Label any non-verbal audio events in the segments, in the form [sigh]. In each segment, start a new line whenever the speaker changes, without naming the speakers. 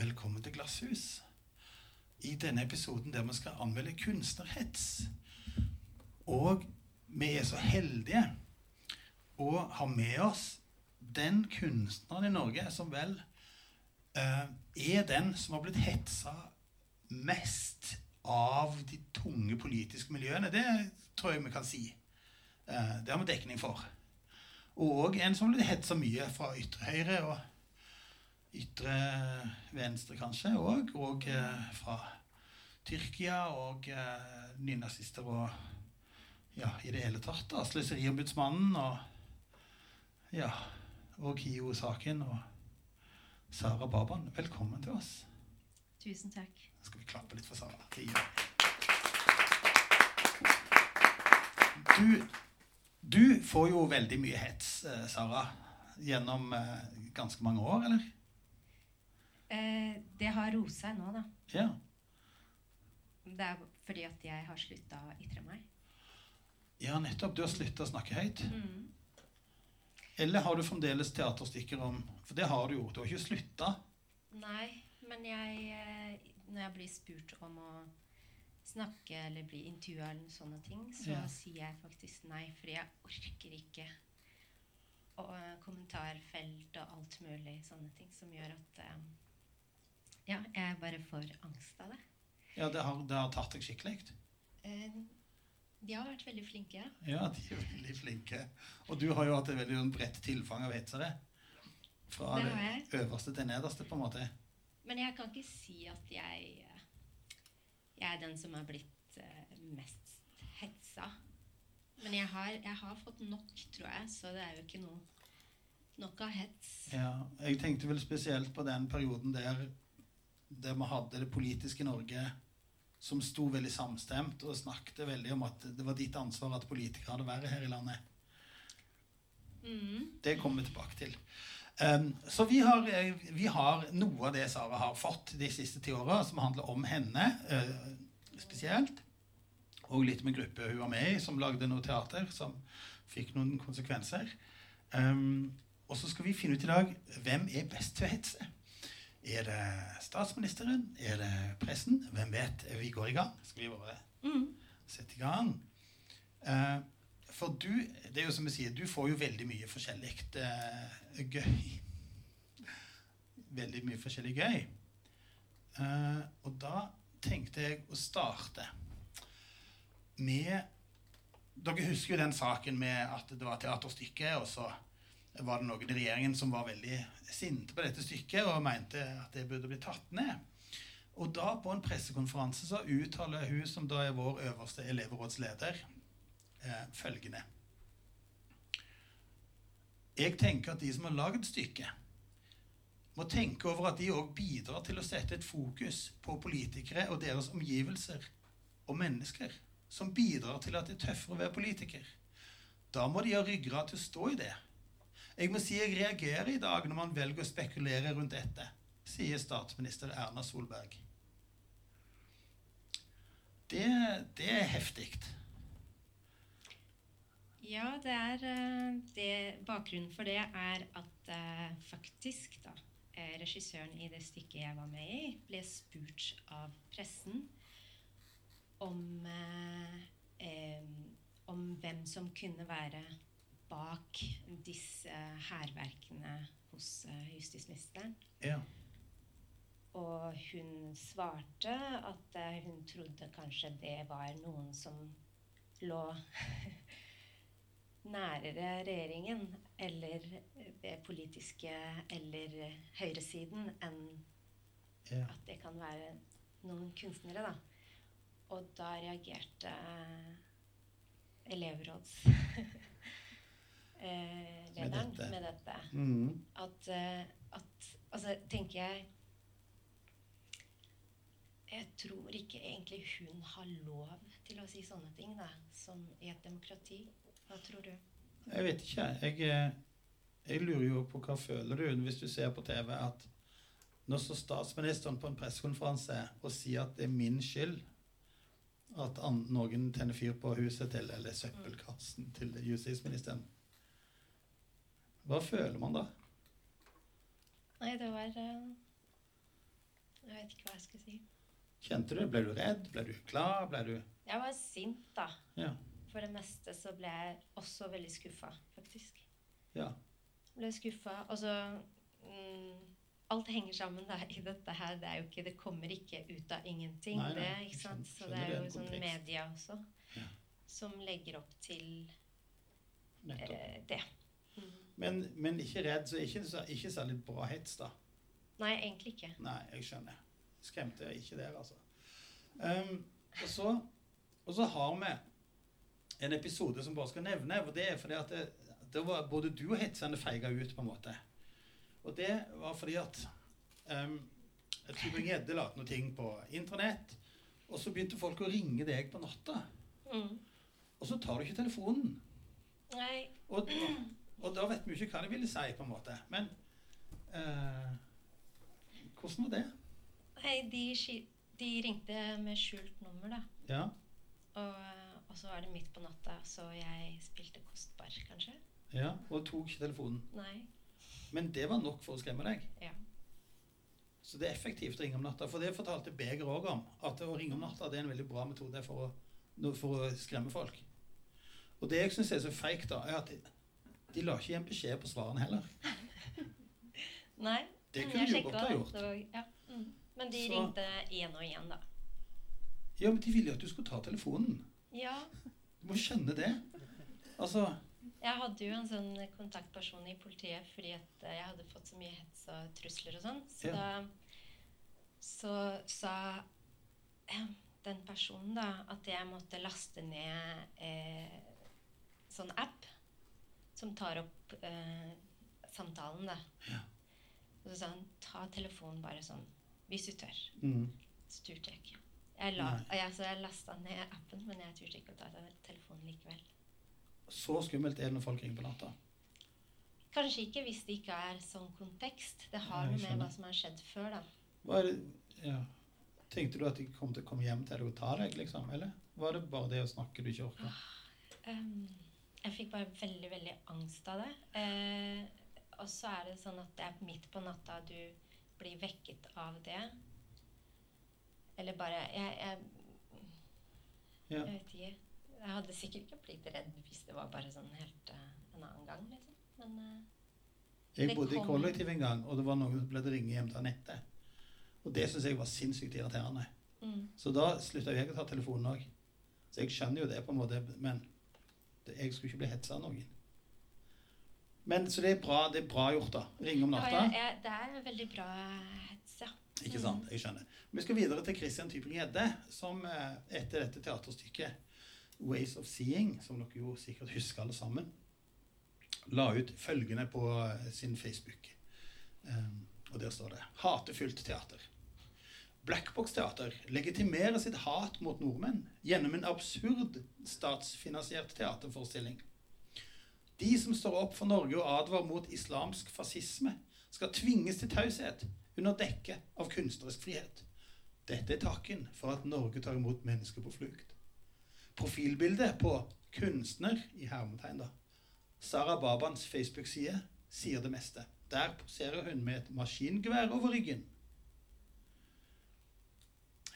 velkommen til Glasshus. I denne episoden der vi skal anmelde kunstnerhets. Og vi er så heldige å ha med oss den kunstneren i Norge som vel uh, er den som har blitt hetsa mest av de tunge politiske miljøene. Det tror jeg vi kan si. Uh, det har vi dekning for. Og en som har blitt hetsa mye fra ytre høyre og ytre venstre, kanskje, og, og eh, fra Tyrkia og eh, nynazister og ja, i det hele tatt. da, Sløseriombudsmannen og ja, og KIO-saken og Sara Baban. Velkommen til oss.
Tusen takk.
Nå skal vi klappe litt for Sara. Du, du får jo veldig mye hets, eh, Sara, gjennom ganske mange år, eller?
Eh, det har roet seg nå, da.
Ja.
Det er fordi at jeg har slutta å ytre meg.
Ja, nettopp. Du har slutta å snakke høyt.
Mm.
Eller har du fremdeles teaterstykker om For det har du jo. Du har ikke slutta.
Nei, men jeg eh, Når jeg blir spurt om å snakke eller bli intervjua eller sånne ting, så
Ja.
sier jeg faktisk nei, fordi jeg orker ikke og eh, kommentarfelt og alt mulig sånne ting som gjør at eh, Ja, jeg bare får angst av det.
Ja, det har, det har tatt deg skikkelig.
Eh, de har vært veldig flinke.
Ja, de er veldig flinke. Og du har jo hatt et veldig sånn bredt tilfang av hetsere. Fra
Det
det, øverste til nederste, på en måte.
Men jeg kan ikke si at jeg eh, Jeg er den som har blitt eh, mest hetsa. Men jeg har, jeg har fått nok, tror jeg, så det er jo ikke noe nok av hets.
Ja, jeg tenkte vel spesielt på den perioden der, der vi hadde det politiske Norge som sto veldig samstemt og snakket veldig om at det var ditt ansvar at politikere hadde vært her i landet.
Mm.
Det kommer vi tilbake til. Um, så vi har, eh, vi har noe av det Sara har fått de siste ti åra, som handler om henne uh, spesielt. Og litt med gruppe hun var med i, som lagde noe teater som fikk noen konsekvenser. Um, og så skal vi finne ut i dag hvem er best til å hetse. Er det statsministeren? Er det pressen? Hvem vet? Vi går i gang. Skal vi bare
Mm.
sette i gang? Eh, for du, det er jo som jeg sier, du får jo veldig mye forskjellig eh, gøy. [laughs] Veldig mye forskjellig gøy. Eh, og da tenkte jeg å starte med Dere husker jo den saken med at det var teaterstykke, og så var det noen i regjeringen som var veldig sinte på dette stykket og mente at det burde bli tatt ned. Og da på en pressekonferanse så uttaler hun, som da er vår øverste elevrådsleder, eh, følgende Jeg tenker at de som har lagd stykket, må tenke over at de òg bidrar til å sette et fokus på politikere og deres omgivelser og mennesker, som bidrar til at det er tøffere å være politiker. Da må de ha ryggrad til å stå i det. Jeg må si jeg reagerer i dag når man velger å spekulere rundt dette, sier statsminister Erna Solberg. Det, det er heftig.
Ja, det er eh, det, Bakgrunnen for det er at eh, faktisk, da eh, Regissøren i det stykket jeg var med i, ble spurt av pressen om eh, om hvem som kunne være bak disse hærverkene hos eh, justisministeren.
Ja.
Og hun svarte at eh, hun trodde kanskje det var noen som lå [laughs] nærere regjeringen eller det politiske eller høyresiden enn
ja.
at det kan være noen kunstnere, da. Og da reagerte eh, elevråds [laughs] eh,
Med
lederen
dette.
med dette.
Mm.
At, eh, at Altså, tenker jeg Jeg tror ikke egentlig hun har lov til å si sånne ting, da, som i et demokrati. Hva tror du?
Jeg vet ikke. Jeg, eh, jeg lurer jo på hva føler du hvis du ser på TV at når så statsministeren på en pressekonferanse og sier at det er min skyld at noen tenner fyr på huset til, eller søppelkassen til justisministeren Hva føler man da?
Nei, det var Jeg vet ikke hva jeg skal si.
Kjente du? Ble du redd? Ble du glad? Ble du
Jeg var sint, da.
Ja.
For det meste så ble jeg også veldig skuffa, faktisk.
Ja.
Ble skuffa. Og så mm, Alt henger sammen da, i dette her. Det er jo ikke Det kommer ikke ut av ingenting,
Nei, nei,
det. ikke sant? Så det er jo
en
sånn media også
Ja.
som legger opp til eh, det.
Men, men ikke redd, så ikke, så- ikke særlig bra hets, da.
Nei, egentlig ikke.
Nei, jeg skjønner. Skremte jeg ikke der, altså. Um, og, så, og så har vi en episode som bare skal nevne, og det er fordi at det, det var både du og hetsene feiga ut, på en måte. Og det var fordi at um, Tybring-Gjedde la ut noen ting på internett, og så begynte folk å ringe deg på natta.
Mm.
Og så tar du ikke telefonen.
Nei,
Og, og da vet vi ikke hva de ville si, på en måte. Men eh, hvordan var det?
nei de, de ringte med skjult nummer, da.
Ja.
Og, og så var det midt på natta, så jeg spilte kostbar, kanskje.
ja. Og tok ikke telefonen.
Nei.
Men det var nok for å skremme deg.
Ja.
Så det er effektivt å ringe om natta. For det fortalte Beger òg om. At å ringe om natta det er en veldig bra metode for å, for å skremme folk. Og det jeg syns er så feigt, da, er at de, la ikke igjen beskjed på svarene heller. [laughs]
Nei.
Det
mm,
kunne de jo godt ha gjort.
Var, ja. mm. Men de
Så-
ringte igjen og igjen, da.
Ja, men de ville jo at du skulle ta telefonen.
Ja.
Du må skjønne det. Altså
Jeg hadde jo en sånn kontaktperson i politiet fordi at eh, jeg hadde fått så mye hets og trusler og sånn. Så
Ja.
da så sa eh, den personen da at jeg måtte laste ned eh, sånn app som tar opp eh, samtalen, da.
Ja.
Og så sa han ta telefonen bare sånn hvis du tør.
mm.
Så turte jeg ikke. Jeg, la,
Nei.
jeg, lasta ned appen, men jeg turte ikke å ta telefonen likevel.
Så skummelt er det når folk ringer på natta.
Kanskje ikke hvis det ikke er sånn kontekst. Det har noe med hva som har skjedd før, da.
Ja. Tenkte du at de kom til å komme hjem til deg og ta deg, liksom? Eller var det bare det å snakke du ikke orka?
Um, jeg fikk bare veldig, veldig angst av det. Eh, og så er det sånn at det er midt på natta du blir vekket av det. Eller bare Jeg, jeg,
Ja.
jeg vet ikke. Jeg hadde sikkert ikke blitt redd hvis det var bare sånn helt uh, en annen gang, liksom. Men uh,
Jeg
bodde
bodde i kollektiv en gang, og det var noen som ble ringe hjem til Anette. Og det syns jeg var sinnssykt irriterende.
mm,
Så da slutta jeg å ta telefonen òg. Så jeg skjønner jo det, på en måte, men jeg skulle ikke bli hetsa av noen. Men Så det er bra, det er bra gjort, da. Ringe om
ja,
natta.
Ja, jeg, det er veldig bra hets, ja.
Ikke sant? Jeg skjønner. Vi skal videre til Christian Tybring-Gjedde, som eh, etter dette teaterstykket 'Ways of Seeing', som dere jo sikkert husker alle sammen, la ut følgende på eh, sin Facebook. Um, og der står det 'Hatefullt teater'. Blackbox-teater legitimerer sitt hat mot nordmenn gjennom en absurd statsfinansiert teaterforestilling. De som står opp for Norge og advarer mot islamsk fascisme, skal tvinges til taushet under dekke av kunstnerisk frihet. Dette er takken for at Norge tar imot mennesker på flukt. Profilbildet på kunstner i hermetegn da. Sara Babans Facebook-side sier det meste. Der poserer hun med et maskingevær over ryggen.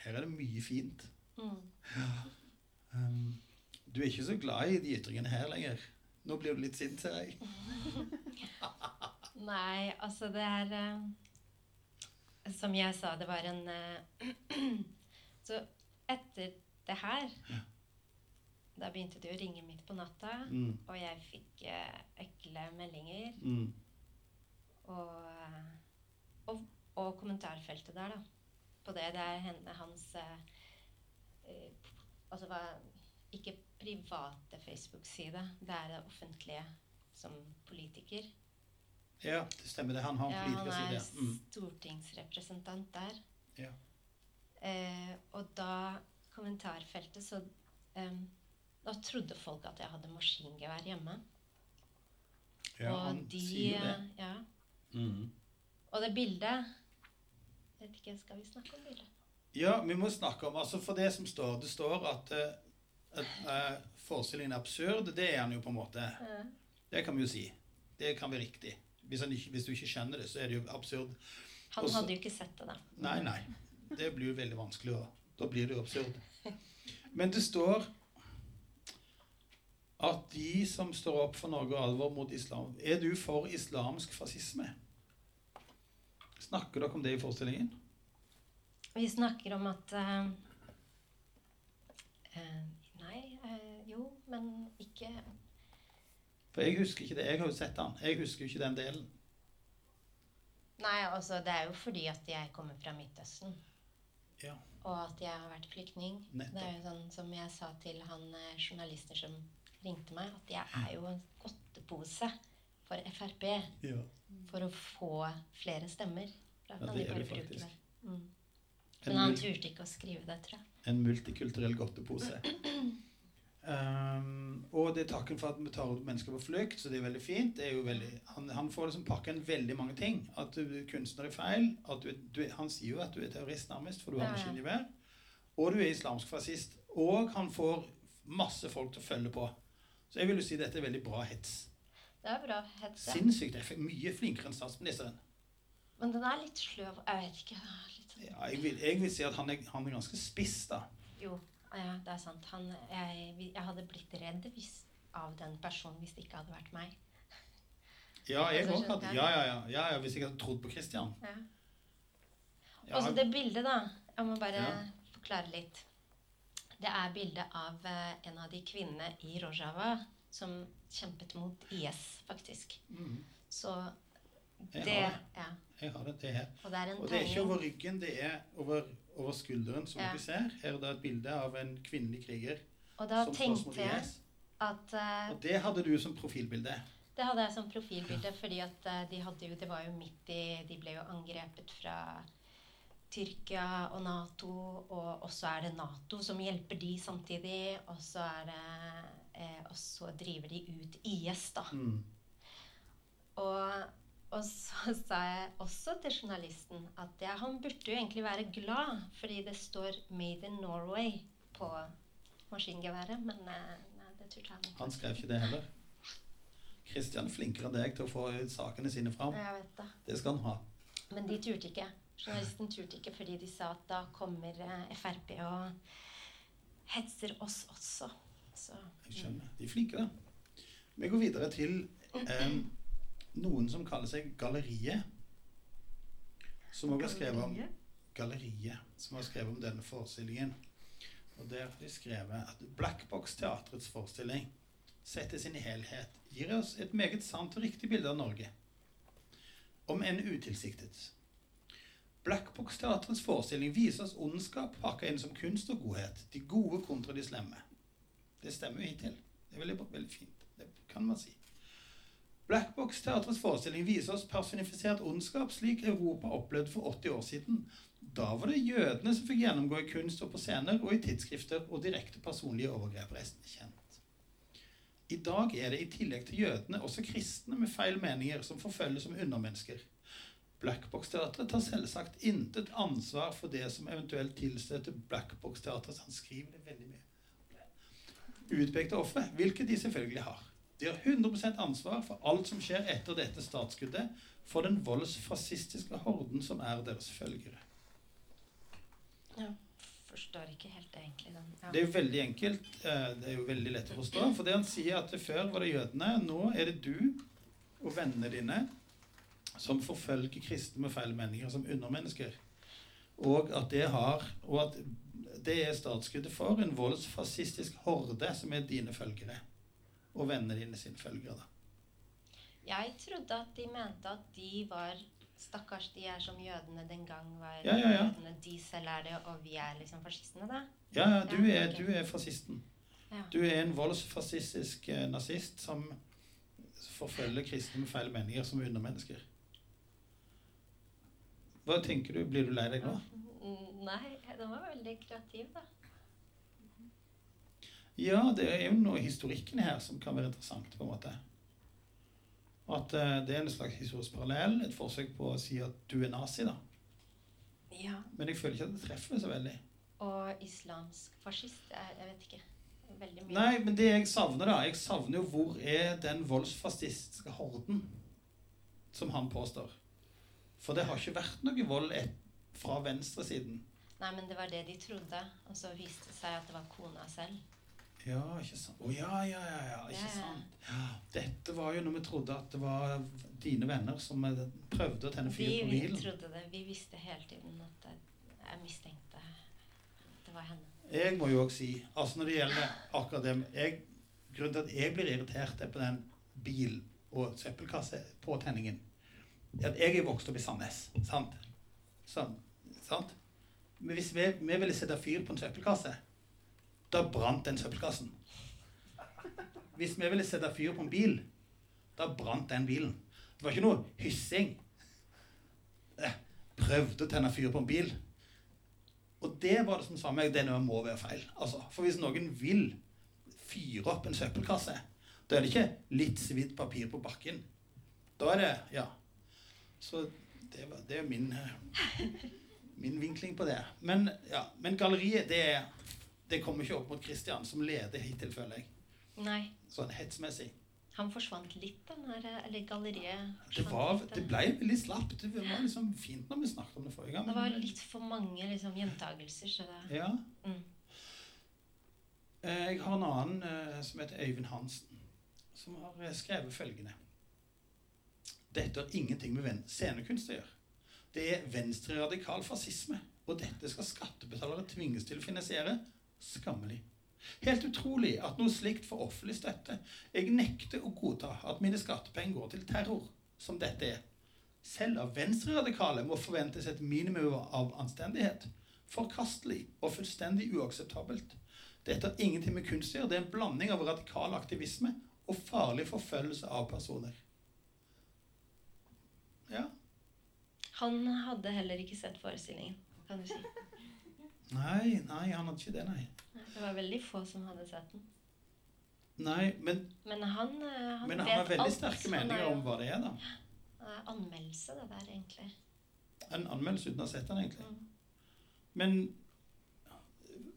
Her er det mye fint.
Mm.
Um, du er ikke så glad i de ytringene her lenger. Nå blir du litt sint, ser jeg. [laughs]
Nei, altså det er uh, Som jeg sa, det var en uh, [clears throat] Så etter det her Da begynte det å ringe midt på natta,
Mm,
og jeg fikk uh, ekle meldinger.
mm,
Og, og, og kommentarfeltet der, da. På det. Det er henne, hans eh, Altså hva Ikke private Facebook-side. Det er det offentlige som politiker.
ja, det stemmer det. Han har en
Ja, han er.
Mm,
stortingsrepresentant der.
ja.
Uh, og da kommentarfeltet så um, Da trodde folk at jeg hadde maskingevær hjemme.
ja,
og
han
de
sier det.
Ja.
Mm.
Og det bildet jeg vet ikke, Skal vi snakke om bildet?
Ja, vi må snakke om altså For det som står Det står at, eh, at uh, forestillingen er absurd. Det er han jo på en måte. Det kan vi jo si. Det kan være riktig. Hvis, ikke, hvis du ikke skjønner det, så er det jo absurd.
Han
Også-
hadde jo ikke sett det, da.
Nei, nei. Det blir jo veldig vanskelig. å- Da blir det jo absurd. Men det står at de som står opp for Norge og alvor mot islam Er du for islamsk fascisme? Snakker dere om det i forestillingen?
Vi snakker om at uh, uh, Nei, uh, jo, men ikke
For jeg husker ikke det. Jeg har jo sett den. Jeg husker jo ikke den delen.
Nei, altså det er jo fordi at jeg kommer fra Midtøsten.
Ja.
Og at jeg har vært flyktning.
Nettopp.
Det er jo sånn som jeg sa til han journalister som ringte meg, at jeg er jo en godtepose for Frp.
Ja.
For å få flere stemmer.
Ja, det er
det
faktisk.
Mm.
En,
Men han turte ikke å skrive det, tror jeg.
en multikulturell godtepose. Um, [clears throat] og det er takken for at vi tar ut mennesker på flukt, så det er veldig fint. Det er jo veldig, han, han får liksom pakka inn veldig mange ting. At du er kunstner er feil. At du, du, han sier jo at du er terrorist, nærmest, for du har maskingevær. Og du er islamsk fascist. Og han får masse folk til å følge på. Så jeg vil jo si dette er veldig bra hets.
Det er bra hets.
Sinnssykt. Jeg er mye flinkere enn statsministeren.
Men den er litt sløv. Jeg vet ikke. Sånn.
Ja, jeg, vil, jeg vil si at han er, han er ganske spiss, da.
Jo, ja, det er sant. Han, jeg, jeg hadde blitt redd hvis, av den personen hvis det ikke hadde vært meg. [laughs]
Ja, jeg
Altså,
òg
skjønner
ja, ja, ja, ja, ja, Hvis jeg hadde trodd på Christian.
Ja.
Ja,
Og så det bildet, da. Jeg må bare
Ja.
forklare litt. Det er bilde av eh, en av de kvinnene i Rojava som kjempet mot IS, faktisk.
Mm.
Så
Jeg har det.
Ja.
Jeg har det, det er her.
Og det er en
Og det er ikke over ryggen, det er over, over skulderen, som
Ja.
dere ser. Her er det et bilde av en kvinnelig kriger
Og da tenkte jeg at uh,
Og det hadde du som profilbilde.
Det hadde jeg som profilbilde, fordi at eh, de hadde jo Det var jo midt i De ble jo angrepet fra Tyrkia og Nato, og også er det Nato som hjelper de samtidig. Og så er det eh, Og så driver de ut IS, da.
Mm.
Og, og så [laughs] sa jeg også til journalisten at ja, han burde jo egentlig være glad, fordi det står 'Made in Norway' på maskingeværet, men eh, nei, det turte han ikke.
Han skrev ikke det heller. Christian er flinkere enn deg til å få sakene sine fram.
Jeg vet det.
Det skal han ha.
Men de turte ikke. Journalisten turte ikke fordi de sa at da kommer eh, Frp og hetser oss også. Så
Jeg skjønner. De er flinke, da. Vi går videre til eh, noen som kaller seg Galleriet. Som også har skrevet om Galleriet, som har skrevet om denne forestillingen. Og der har de skrevet at Blackbox-teatrets forestilling sett i sin helhet gir oss et meget sant og riktig bilde av Norge. Om enn utilsiktet. Blackbox-teatrets forestilling viser oss ondskap pakka inn som kunst og godhet. De gode kontra de slemme. Det stemmer jo hittil. Det er veldig, veldig fint. Det kan man si. Blackbox-teatrets forestilling viser oss personifisert ondskap slik Europa opplevde for 80 år siden. Da var det jødene som fikk gjennomgå i kunst og på scener og i tidsskrifter og direkte personlige overgrep. Resten kjent. I dag er det i tillegg til jødene også kristne med feil meninger som forfølges som undermennesker. Blackbox-teatret tar selvsagt intet ansvar for det som eventuelt tilstøter Blackbox-teatret. så Han skriver det veldig mye. Utpekte ofre, hvilket de selvfølgelig har. De har 100 ansvar for alt som skjer etter dette statsskuddet, for den voldsfascistiske horden som er deres følgere.
ja, forstår ikke helt egentlig den. Ja.
Det er jo veldig enkelt. eh, Det er jo veldig lett å forstå. For det han sier at før var det jødene, nå er det du og vennene dine som forfølger kristne med feil meninger som undermennesker. Og at det har Og at det er startskuddet for en voldsfascistisk horde som er dine følgere. Og vennene dine sine følgere, da.
Jeg trodde at de mente at de var Stakkars, de er som jødene den gang var
Ja, ja, ja.
jødene. De selv er det, og vi er liksom fascistene, da.
Ja, ja, du er,
ok.
du er fascisten.
Ja.
Du er en voldsfascistisk eh, nazist som forfølger kristne med feil meninger som undermennesker. Hva tenker du? Blir du lei deg nå?
Nei, den var veldig kreativ, da.
Ja, det er jo noe i historikken her som kan være interessant, på en måte. At eh, det er en slags historisk parallell, et forsøk på å si at du er nazi, da.
Ja.
Men jeg føler ikke at det treffer så veldig.
Og islamsk fascist. Jeg, jeg vet ikke. Veldig mye.
Nei, men det jeg savner, da Jeg savner jo hvor er den voldsfascistiske horden som han påstår. For det har ikke vært noe vold et, fra venstresiden
Nei, men det var det de trodde. Og så viste det seg at det var kona selv.
Ja, ikke sant. Å ja, ja, ja, ja, ikke
Ja, ja.
sant. Ja, dette var jo når vi trodde at det var dine venner som eh, prøvde å tenne fyr på bilen.
vi trodde det. Vi visste hele tiden at jeg mistenkte det var henne.
Jeg må jo også si, altså når det gjelder akkurat det jeg, Grunnen til at jeg blir irritert er på den bil- og søppelkassepåtenningen, at jeg er vokst opp i Sandnes. Sant? Sånn, sant? Men hvis vi, vi ville sette fyr på en søppelkasse, da brant den søppelkassen. Hvis vi ville sette fyr på en bil, da brant den bilen. Det var ikke noe hyssing. jeg Prøvde å tenne fyr på en bil. Og det var det som sa meg det må være feil. Altså, for hvis noen vil fyre opp en søppelkasse, da er det ikke litt svidd papir på bakken. Da er det Ja. Så det, var, det er min, eh, min vinkling på det. Men, ja, men galleriet, det, det kommer ikke opp mot Christian, som leder hittil, føler jeg.
Nei.
Sånn hetsmessig.
Han forsvant litt, den her Eller galleriet.
Det, var, det ble veldig slapt. Det var liksom fint når vi snakket om det forrige gang.
Det var litt for mange liksom, gjentagelser, så det
Ja.
mm.
Eh, Jeg har en annen eh, som heter Øyvind Hansen, som har eh, skrevet følgende. Dette har ingenting med scenekunst å gjøre. Det er venstreradikal fascisme, og dette skal skattebetalere tvinges til å finansiere. Skammelig. Helt utrolig at noe slikt får offentlig støtte. Jeg nekter å godta at mine skattepenger går til terror, som dette er. Selv av venstreradikale må forventes et minimum av anstendighet. Forkastelig og fullstendig uakseptabelt. Dette har ingenting med kunst å gjøre. Det er en blanding av radikal aktivisme og farlig forfølgelse av personer. Ja.
Han hadde heller ikke sett forestillingen, kan du si. [laughs]
Nei, nei, han hadde ikke det, nei.
Det var veldig få som hadde sett den.
Nei, men,
Men han, eh, han
men
vet
han har veldig
alt.
sterke
er
meninger om hva det er, da.
eh, Anmeldelse, det der, egentlig.
En anmeldelse uten å ha sett den, egentlig.
Mm.
Men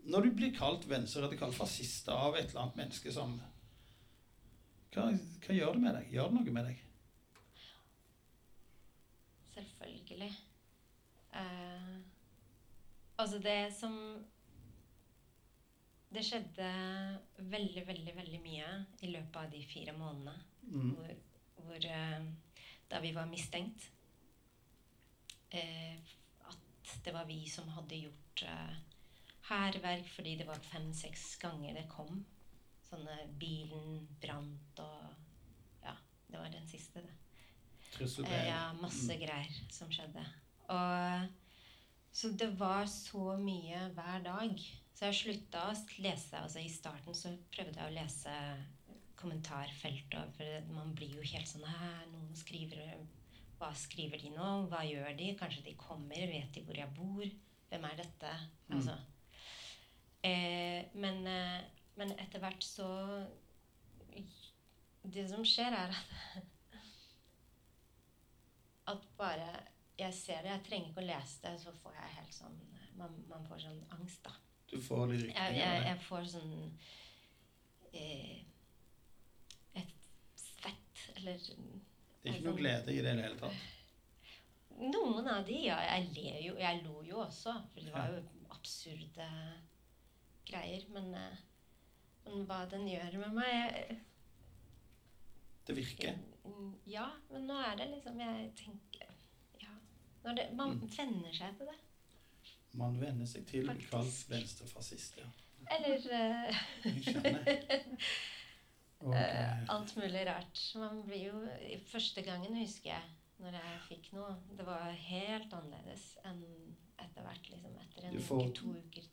når du blir kalt venstreradikal fascist av et eller annet menneske som hva, hva gjør det med deg? Gjør det noe med deg?
Selvfølgelig. Eh, altså, det som Det skjedde veldig, veldig, veldig mye i løpet av de fire månedene
Mm.
hvor, hvor eh, Da vi var mistenkt. Eh, at det var vi som hadde gjort eh, hærverk fordi det var fem-seks ganger det kom. Sånne bilen brant og Ja, det var den siste, det.
Trusselbrev?
Eh, Ja, masse
Mm.
greier som skjedde. Og, så det var så mye hver dag. Så jeg slutta å lese. altså I starten så prøvde jeg å lese kommentarfeltet. For man blir jo helt sånn noen skriver Hva skriver de nå? Hva gjør de? Kanskje de kommer? Vet de hvor jeg bor? Hvem er dette?
Mm.
Altså. Eh, men, eh, men etter hvert så Det som skjer, er at [laughs] at bare jeg ser det, jeg trenger ikke å lese det, så får jeg helt sånn Man, man får sånn angst, da.
Du får litt
Jeg, jeg, jeg får sånn eh, Et svett, eller
Det er ikke noe glede i det i det hele tatt.
Noen av de, ja. Jeg ler jo. Jeg lo jo også, for det var jo absurde greier. Men, eh, men hva den gjør med meg jeg,
Det virker.
Ja, men nå er det liksom Jeg tenker det, man
Mm.
venner seg til det.
Man venner seg til å bli kalt venstrefascist, ja.
Eller [laughs]
uh, Og, [laughs]
eh, alt mulig rart. Man blir jo Første gangen husker jeg når jeg fikk noe. Det var helt annerledes enn etter hvert. liksom Etter en
får-
uke, to uker.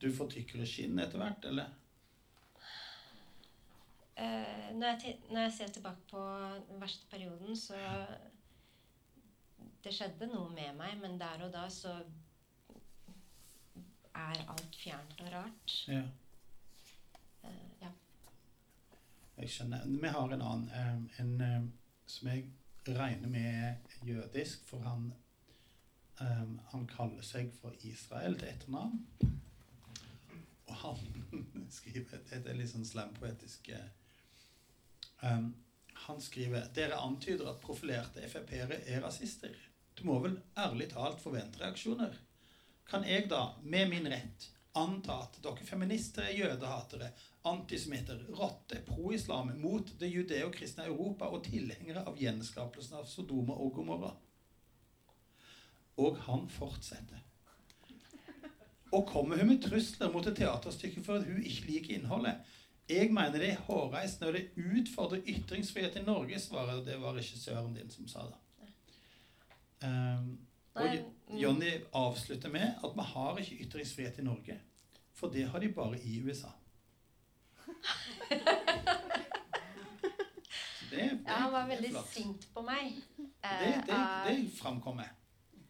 du får tykkere skinn etter hvert, eller?
Uh, når, jeg, når jeg ser tilbake på den verste perioden, så Det skjedde noe med meg, men der og da så er alt fjernt og rart.
Ja.
Uh, ja.
Jeg skjønner. Vi har en annen, eh, en eh, som jeg regner med jødisk, for han, um, han kaller seg for Israel til etternavn. Og han [laughs] skriver Dette er litt sånn slampoetisk. um, han skriver Dere antyder at profilerte Frp-ere er rasister. Du må vel ærlig talt forvente reaksjoner. kan jeg da, med min rett, anta at dere feminister er jødehatere, antisemitter, rotter, pro-islam, mot det judeo-kristne Europa og tilhengere av gjenskapelsen av Sodoma og Gomorra? Og han fortsetter. Og kommer hun med trusler mot et teaterstykke for at hun ikke liker innholdet? Jeg mener det er hårreisende, og det utfordrer ytringsfrihet i Norge, svarer det var regissøren din som sa det. Um, og
mm.
Jonny avslutter med at vi har ikke ytringsfrihet i Norge. For det har de bare i USA. [laughs] Det, det,
Ja, han var veldig
flott.
sint på meg. Eh,
Det, det, det framkommer.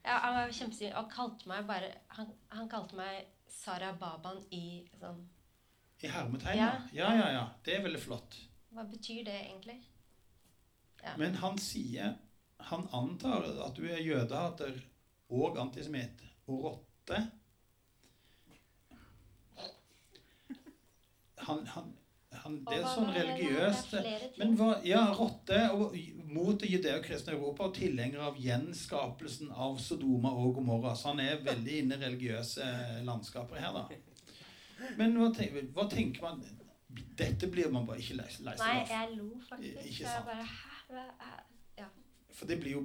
Ja, han var kjempesint og kalte meg bare Han, han kalte meg Sara Baban i sånn
I hermetegn,
Ja.
ja. Ja, ja, ja. Det er veldig flott.
Hva betyr det egentlig? Ja.
Men han sier Han antar at du er jødehater og antisemitt og rotte. Han, han, han, det er sånn religiøst. Men hva, ja, rotte og, mot det judeo-kristne Europa og tilhenger av gjenskapelsen av Sodoma og Gomorra. Så han er veldig inne i religiøse landskaper her, da. Men hva, tenker, hva tenker man Dette blir man bare ikke lei lei
Nei,
seg av.
jeg lo faktisk.
Ikke
sant? jeg bare, Hæ? hæ, er-
For det blir jo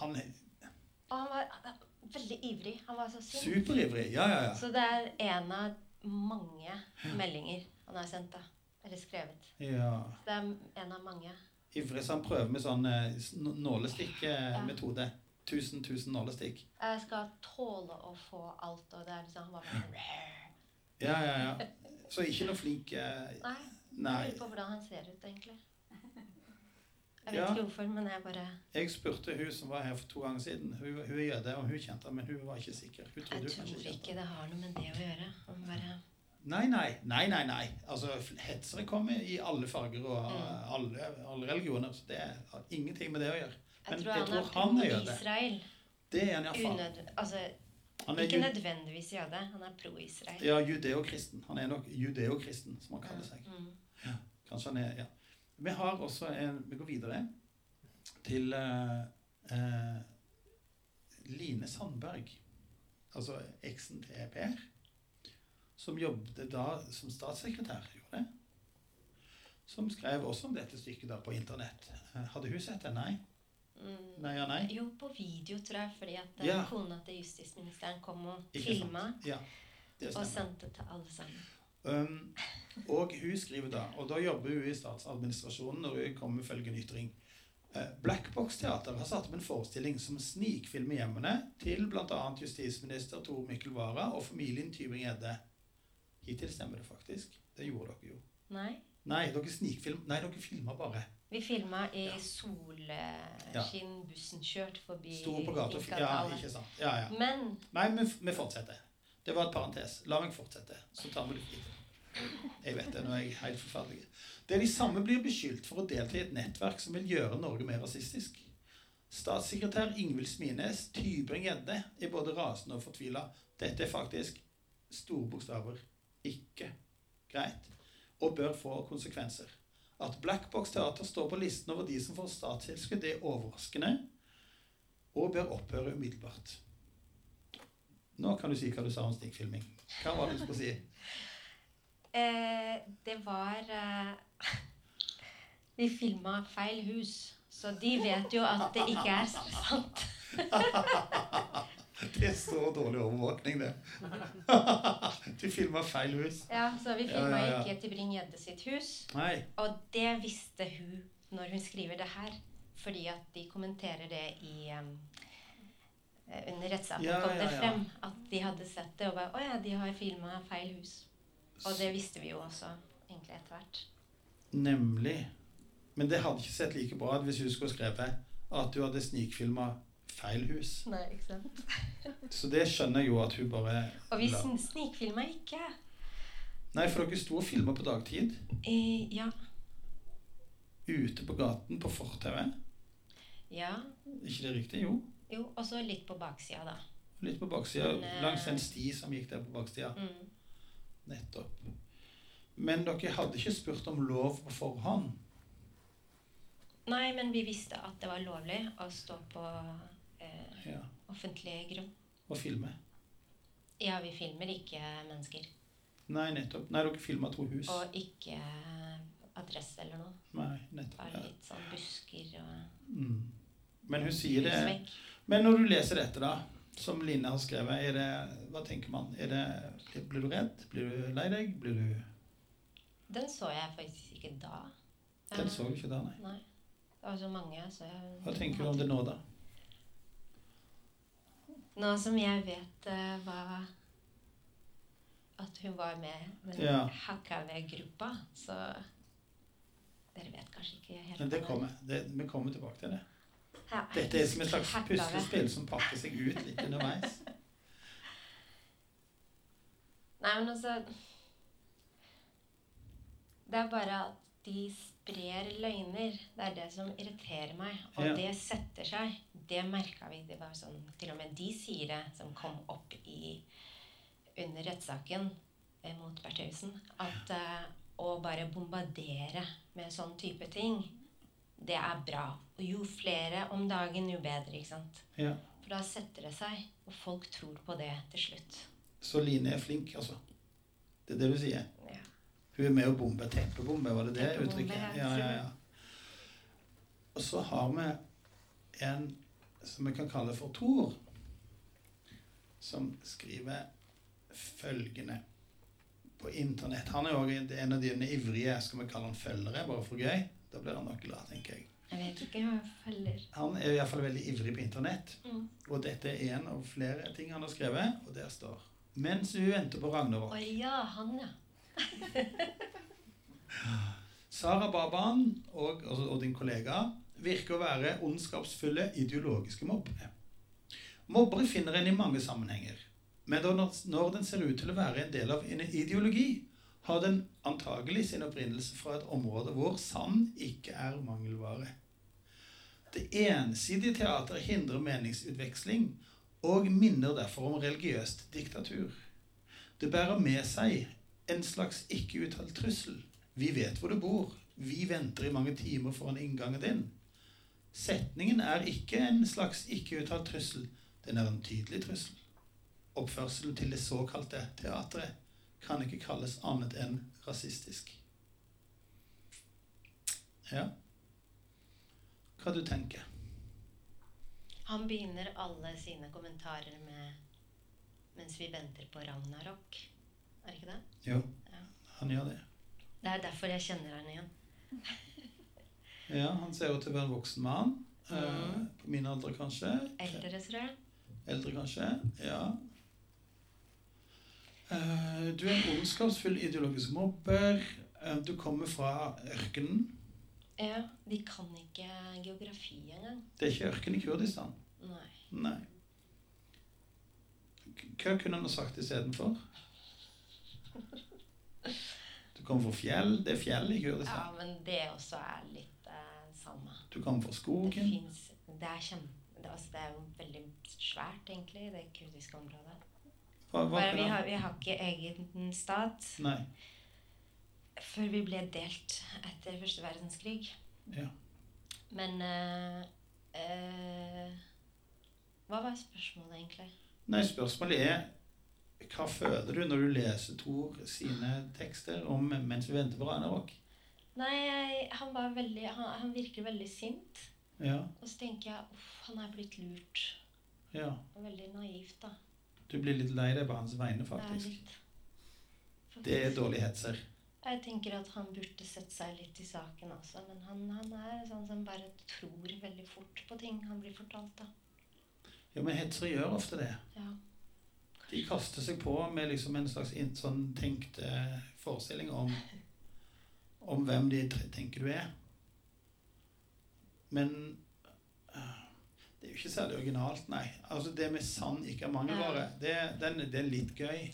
Han
Og han var veldig ivrig. Han var så sint.
superivrig. Ja, ja, ja.
Så det er en av mange meldinger han har sendt, da. Eller skrevet.
ja.
Det er en av mange.
Ivrig så han prøver med sånn nålestikkmetode. Ja. Tusen, tusen nålestikk.
Jeg skal tåle å få alt, og det er liksom Han var bare [laughs]
Ja, ja, ja. Så ikke noe flink eh,
Nei.
Nei.
Jeg lurer på hvordan han ser ut, egentlig. Jeg vet
Ja.
ikke hvorfor, men jeg bare
Jeg spurte hun som var her for to ganger siden. Hun, hun er jøde, og hun kjente men hun var ikke sikker.
Jeg tror
kjente
ikke det har noe med det å gjøre. Bare
Nei, nei, nei, nei, nei. Altså, hetsere kommer i alle farger og
Mm.
alle, alle religioner. Så det har ingenting med det å gjøre.
Jeg tror
jeg
han er
tror han er jøde.
pro-Israel.
Det er han iallfall.
Unød... Altså,
Han
ikke nødvendigvis jøde. Han er pro-Israel.
ja, judeokristen. Han er nok judeokristen, som han kaller seg.
Mm.
Kanskje han er, ja. Vi har også en Vi går videre til eh, eh, Line Sandberg. Altså eksen til Per. Som jobbet da som statssekretær. gjorde det. Som skrev også om dette stykket da på internett. Eh, Hadde hun sett det? Nei?
Mm.
Nei, ja, nei?
Jo, på video, tror jeg, fordi at
Ja.
kona til justisministeren kom og filma
Ja,
og sendte til alle sammen.
Um, og hun skriver da, og da jobber hun i statsadministrasjonen når hun kommer med følgende ytring. Blackbox Teater har satt opp en forestilling som snikfilmer hjemmene til bl.a. justisminister Tor Mikkel Wara og familien Tybring-Gjedde. Hittil stemmer det faktisk. Det gjorde dere jo.
Nei.
Nei, dere snikfilm... Nei, dere filma bare.
Vi filma i
Ja.
solskinn, bussen kjørt forbi
Sto på gata Ja, ikke sant. Ja, ja.
Men
Nei, vi, vi fortsetter. Det var et parentes. La meg fortsette, så tar vi det videre. Jeg vet det, nå er jeg helt forferdelig. Er de samme blir beskyldt for å delta i et nettverk som vil gjøre Norge mer rasistisk. Statssekretær Ingvild Smines Tybring-Gjedde er både rasende og fortvila. Dette er faktisk store bokstaver. Ikke greit. Og bør få konsekvenser. At Black Box Teater står på listen over de som får statstilskudd, er overraskende og bør opphøre umiddelbart. Nå kan du si hva du sa om stikkfilming. Hva var det du skulle si? [laughs]
eh, det var eh, [laughs] Vi filma feil hus, så de vet jo at det ikke er sant. [laughs]
Det er så dårlig overvåkning, det. Du filma feil hus.
Ja, Så vi
Ja,
filma
ja, ja.
ikke Tybring-Gjedde sitt hus.
Nei.
Og det visste hun når hun skriver det her. Fordi at de kommenterer det i um, Under rettssaken
Ja,
kom det
ja, ja.
frem at de hadde sett det og bare Å ja, de har filma feil hus. Og det visste vi jo også egentlig etter hvert.
Nemlig. Men det hadde ikke sett like bra ut hvis hun skulle skrevet at du hadde snikfilma feil hus.
Nei, ikke sant? [laughs]
Så det skjønner jeg jo at hun bare
Og vi
la-
sn- snikfilma ikke.
Nei, for dere sto og filma på dagtid.
Eh, ja.
Ute på gaten på fortauet.
Ja.
ikke det riktig? Jo.
Jo, og så litt på baksida, da.
Litt på baksida.
Eh,
Langs en sti som gikk der på baksida.
Mm.
Nettopp. Men dere hadde ikke spurt om lov på forhånd?
Nei, men vi visste at det var lovlig å stå på eh,
Ja.
offentlig grunn.
Og filme?
Ja, vi filmer ikke mennesker.
Nei, nettopp. Nei, dere filma to hus.
Og ikke adresse eller noe.
Nei, nettopp.
Bare litt sånn busker og
Mm. Men hun sier det. Men når du leser dette, da, som Line har skrevet, er det, hva tenker man? Er det, blir du redd? Blir du lei deg? Blir du
Den så jeg faktisk ikke da.
Den så du ikke da, nei.
Nei. Det var så mange, så jeg
Hva tenker du om det nå, da?
Nå som jeg vet uh, hva At hun var med den
Ja.
HKV-gruppa, så Dere vet kanskje ikke helt
Men det kommer. Det, vi kommer tilbake til det.
Ja,
Dette er som et slags puslespill som pakker seg ut litt underveis.
Nei, men altså Det er bare at de sprer løgner. Det er det som irriterer meg. Og
Ja.
det setter seg. Det merka vi. Det var sånn, til og med de sier det, som kom opp i under rettssaken eh, mot Bertheussen, at uh, å bare bombardere med sånn type ting, det er bra. Og jo flere om dagen, jo bedre, ikke sant?
Ja.
For da setter det seg, og folk tror på det til slutt.
Så Line er flink, altså. Det er det du sier?
Ja.
Hun er med å bombe teppebombe, var det det uttrykket?
ja.
Ja, ja, ja. Og så har vi en som vi kan kalle for Tor, som skriver følgende på internett. Han er òg en av dine ivrige skal vi kalle han følgere, bare for gøy. Da blir han nok glad, tenker jeg.
Jeg vet ikke hva følger.
Han er iallfall veldig ivrig på internett.
Mm.
Og dette er en av flere ting han har skrevet, og der står Mens vi venter på Ragnarok.
Å ja, han, ja. [laughs]
Sara Baban og, og, og din kollega virker å være ondskapsfulle ideologiske mobbere. Mobbere finner en i mange sammenhenger, men når, når den ser ut til å være en del av en ideologi, har den antagelig sin opprinnelse fra et område hvor sann ikke er mangelvare. Det ensidige teateret hindrer meningsutveksling og minner derfor om religiøst diktatur. Det bærer med seg en slags ikke-uttalt trussel. Vi vet hvor du bor. Vi venter i mange timer foran inngangen din. Setningen er ikke en slags ikke-uttalt trussel. Den er en tydelig trussel. Oppførselen til det såkalte teatret kan ikke kalles annet enn rasistisk. Ja Hva du tenker
Han begynner alle sine kommentarer med 'mens vi venter på Ragnarok'. Er det ikke det?
Jo,
Ja.
han gjør det.
Det er derfor jeg kjenner han igjen. [laughs]
Ja, Han ser ut til å være en voksen mann. Mm.
Mhm.
på min alder, kanskje.
Eldre, tror jeg.
Eldre, kanskje. Ja. Eh, du er en ondskapsfull ideologisk mobber. Eh, du kommer fra ørkenen.
Ja, De kan ikke geografi engang.
Det er ikke ørken i Kurdistan.
Nei.
Nei. Hva kunne han ha sagt istedenfor? Du kommer fra fjell. Det er fjell i Kurdistan.
Ja, men det også er litt eh, samme.
Du kommer fra
Det
skogen.
Det er kjempe... Det, altså, det er veldig svært, egentlig, det kurdiske området.
Hva, hva
vi, har, vi har ikke egen stat
Nei.
før vi ble delt etter første verdenskrig.
Ja.
Men eh, eh, Hva var spørsmålet, egentlig?
Nei, spørsmålet er hva føler du når du leser Tor sine tekster om 'Mens vi venter på Ragnarok'?
Nei, jeg, han var veldig han, han virker veldig sint.
Ja,
Og så tenker jeg uff, han er blitt lurt.
ja.
Og veldig naivt, da.
Du blir litt lei deg på hans vegne,
Det er
faktisk.
litt
Det er dårlig hetser.
Jeg tenker at han burde sette seg litt i saken også, men han, han er sånn som bare tror veldig fort på ting han blir fortalt, da.
Ja, men hetsere gjør ofte det.
Ja.
De kaster seg på med liksom en slags sånn tenkt forestilling om, [laughs] om hvem de tenker du er. Men det er jo ikke særlig originalt, nei. Altså Det med sand, ikke er mangelvare, det, den, det er litt gøy.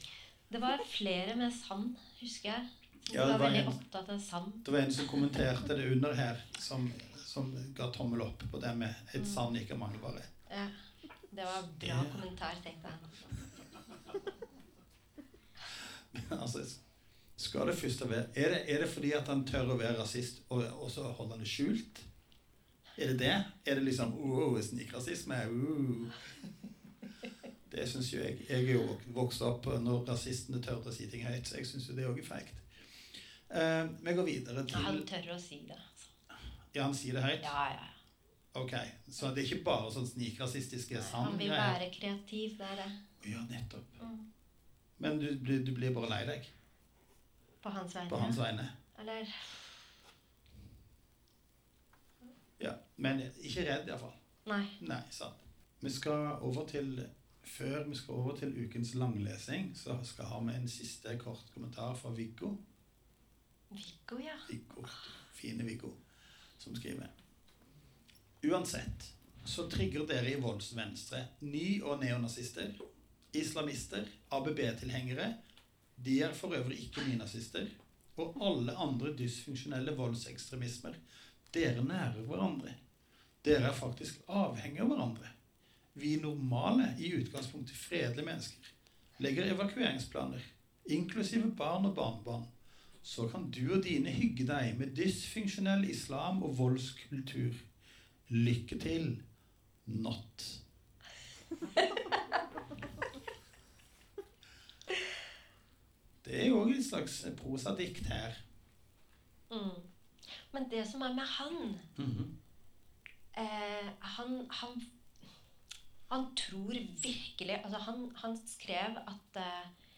Det var flere med sand, husker jeg. Som
Ja, det
var
var
veldig
en-
opptatt av sand.
Det var en som kommenterte det under her, som, som ga tommel opp på det med et sand ikke er mangelvare.
Ja. Det var bra
Det-
kommentar, tenkte jeg. [laughs]
altså, skal det først være er det, er det fordi at han tør å være rasist, og, og så holder han det skjult? Er det det? Er det liksom oh, snikrasisme? Oh. Det Det syns jo jeg. Jeg er jo vokst opp når rasistene tør å si ting høyt, så jeg syns jo det òg er feigt. Uh, vi går videre til
Han tør å si det. Altså.
Ja, han sier det høyt?
Ja, ja, ja.
Ok, Så det er ikke bare sånn snikrasistiske
Han vil være kreativ, det er det.
Ja, nettopp.
Mm.
Men du, du blir bare lei deg
På hans vegne.
på hans vegne?
Eller
Ja. Men ikke redd, iallfall.
Nei.
Nei, sant. Vi skal over til Før vi skal over til ukens langlesing, så skal ha vi en siste kort kommentar fra Viggo.
Viggo, ja.
Viggo. Fine Viggo, som skriver. Uansett så trigger dere i voldsvenstre ny- og neonazister, islamister, ABB-tilhengere, de er for øvrig ikke nynazister, og alle andre dysfunksjonelle voldsekstremismer. Dere nærer hverandre. Dere er faktisk avhengig av hverandre. Vi normale, i utgangspunktet fredelige mennesker, legger evakueringsplaner, inklusive barn og barnebarn. Så kan du og dine hygge deg med dysfunksjonell islam og voldskultur. Lykke til. Not. Det er jo òg et slags prosadikt her.
Mm. Men det som er med han eh, han, han Han tror virkelig Altså, han, han skrev at eh,